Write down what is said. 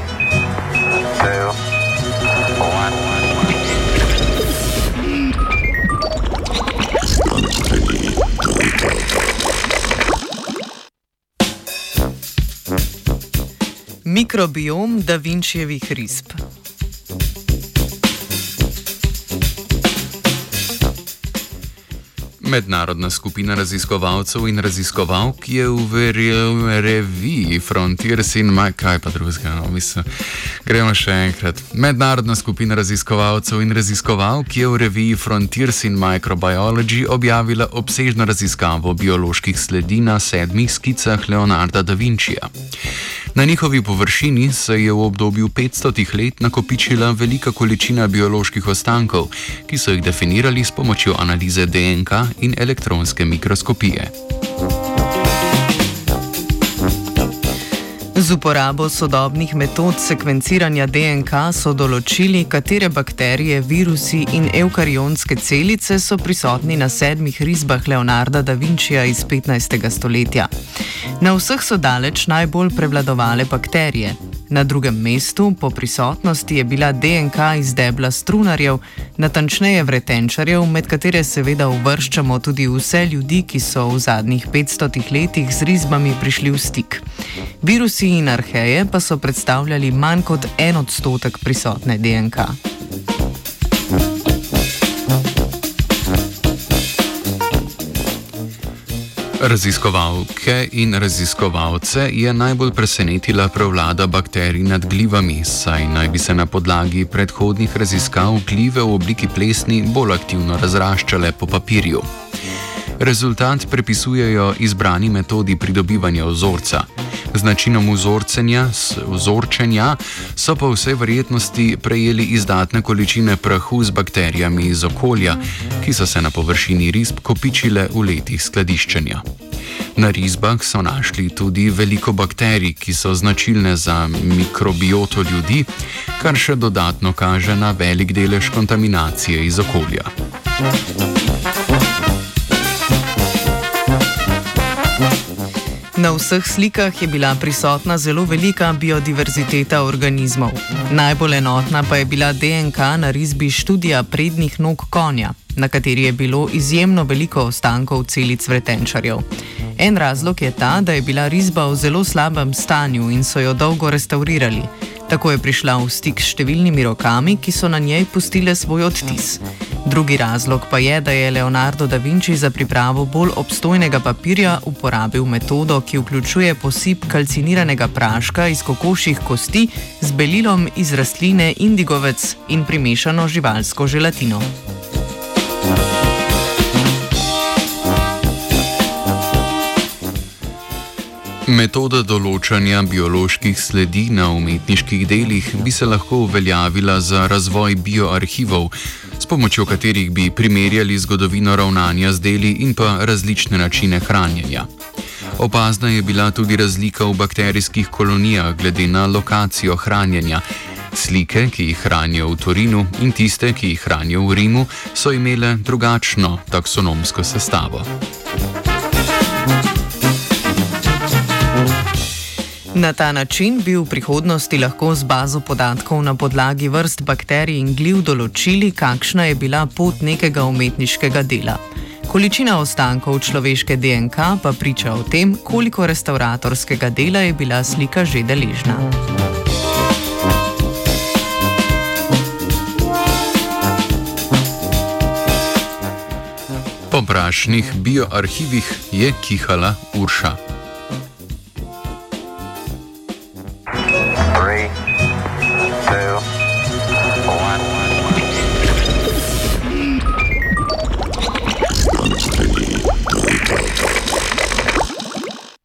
Three, two. Mikrobiom Da Vinčijevih risb. Mednarodna skupina raziskovalcev in raziskovalk je v re- reviji Frontiers in Maj, kaj pa drugega, no, mislim. Gremo še enkrat. Mednarodna skupina raziskovalcev in raziskovalk je v reviji Frontiers in Microbiology objavila obsežno raziskavo bioloških sledi na sedmih skicah Leonarda da Vinčija. Na njihovi površini se je v obdobju 500 let nakopičila velika količina bioloških ostankov, ki so jih definirali s pomočjo analize DNK in elektronske mikroskopije. Z uporabo sodobnih metod sekvenciranja DNK so določili, katere bakterije, virusi in eukarionske celice so prisotni na sedmih risbah Leonarda da Vinčija iz 15. stoletja. Na vseh so daleč najbolj prevladovale bakterije. Na drugem mestu po prisotnosti je bila DNK iz debla strunarjev, natančneje vretenčarjev, med katere seveda uvrščamo tudi vse ljudi, ki so v zadnjih 500 letih z risbami prišli v stik. Virusi in arheje pa so predstavljali manj kot en odstotek prisotne DNK. Raziskovalke in raziskovalce je najbolj presenetila prevlada bakterij nad glivami, saj naj bi se na podlagi predhodnih raziskav glive v obliki plesni bolj aktivno razraščale po papirju. Rezultat prepisujejo izbrani metodi pridobivanja vzorca. Z načinom vzorčenja so po vsej verjetnosti prejeli izdatne količine prahu z bakterijami iz okolja, ki so se na površini risb kopičile v letih skladiščenja. Na risbah so našli tudi veliko bakterij, ki so značilne za mikrobioto ljudi, kar še dodatno kaže na velik delež kontaminacije iz okolja. Na vseh slikah je bila prisotna zelo velika biodiverziteta organizmov. Najbolj enotna pa je bila DNK na risbi študija prednjih nog konja, na kateri je bilo izjemno veliko ostankov celic vretenčarjev. En razlog je ta, da je bila risba v zelo slabem stanju in so jo dolgo restaurirali. Tako je prišla v stik s številnimi rokami, ki so na njej pustile svoj odtis. Drugi razlog pa je, da je Leonardo da Vinci za pripravo bolj obstojnega papirja uporabil metodo, ki vključuje posip kalciniranega praška iz kokošjih kosti z belilom iz rastline indigovec in primešano živalsko želatino. Metoda določanja bioloških sledi na umetniških delih bi se lahko uveljavila za razvoj bioarhivov, pomočjo katerih bi primerjali zgodovino ravnanja z deli in pa različne načine hranjenja. Opazna je bila tudi razlika v bakterijskih kolonijah glede na lokacijo hranjenja. Slike, ki jih hranijo v Torinu, in tiste, ki jih hranijo v Rimu, so imele drugačno taksonomsko sestavo. Na ta način bi v prihodnosti lahko z bazo podatkov na podlagi vrst bakterij in gliv določili, kakšna je bila pot nekega umetniškega dela. Količina ostankov človeške DNK pa priča o tem, koliko restauratorskega dela je bila slika že deležna. Po prašnih bioarhivih je kihala Urša.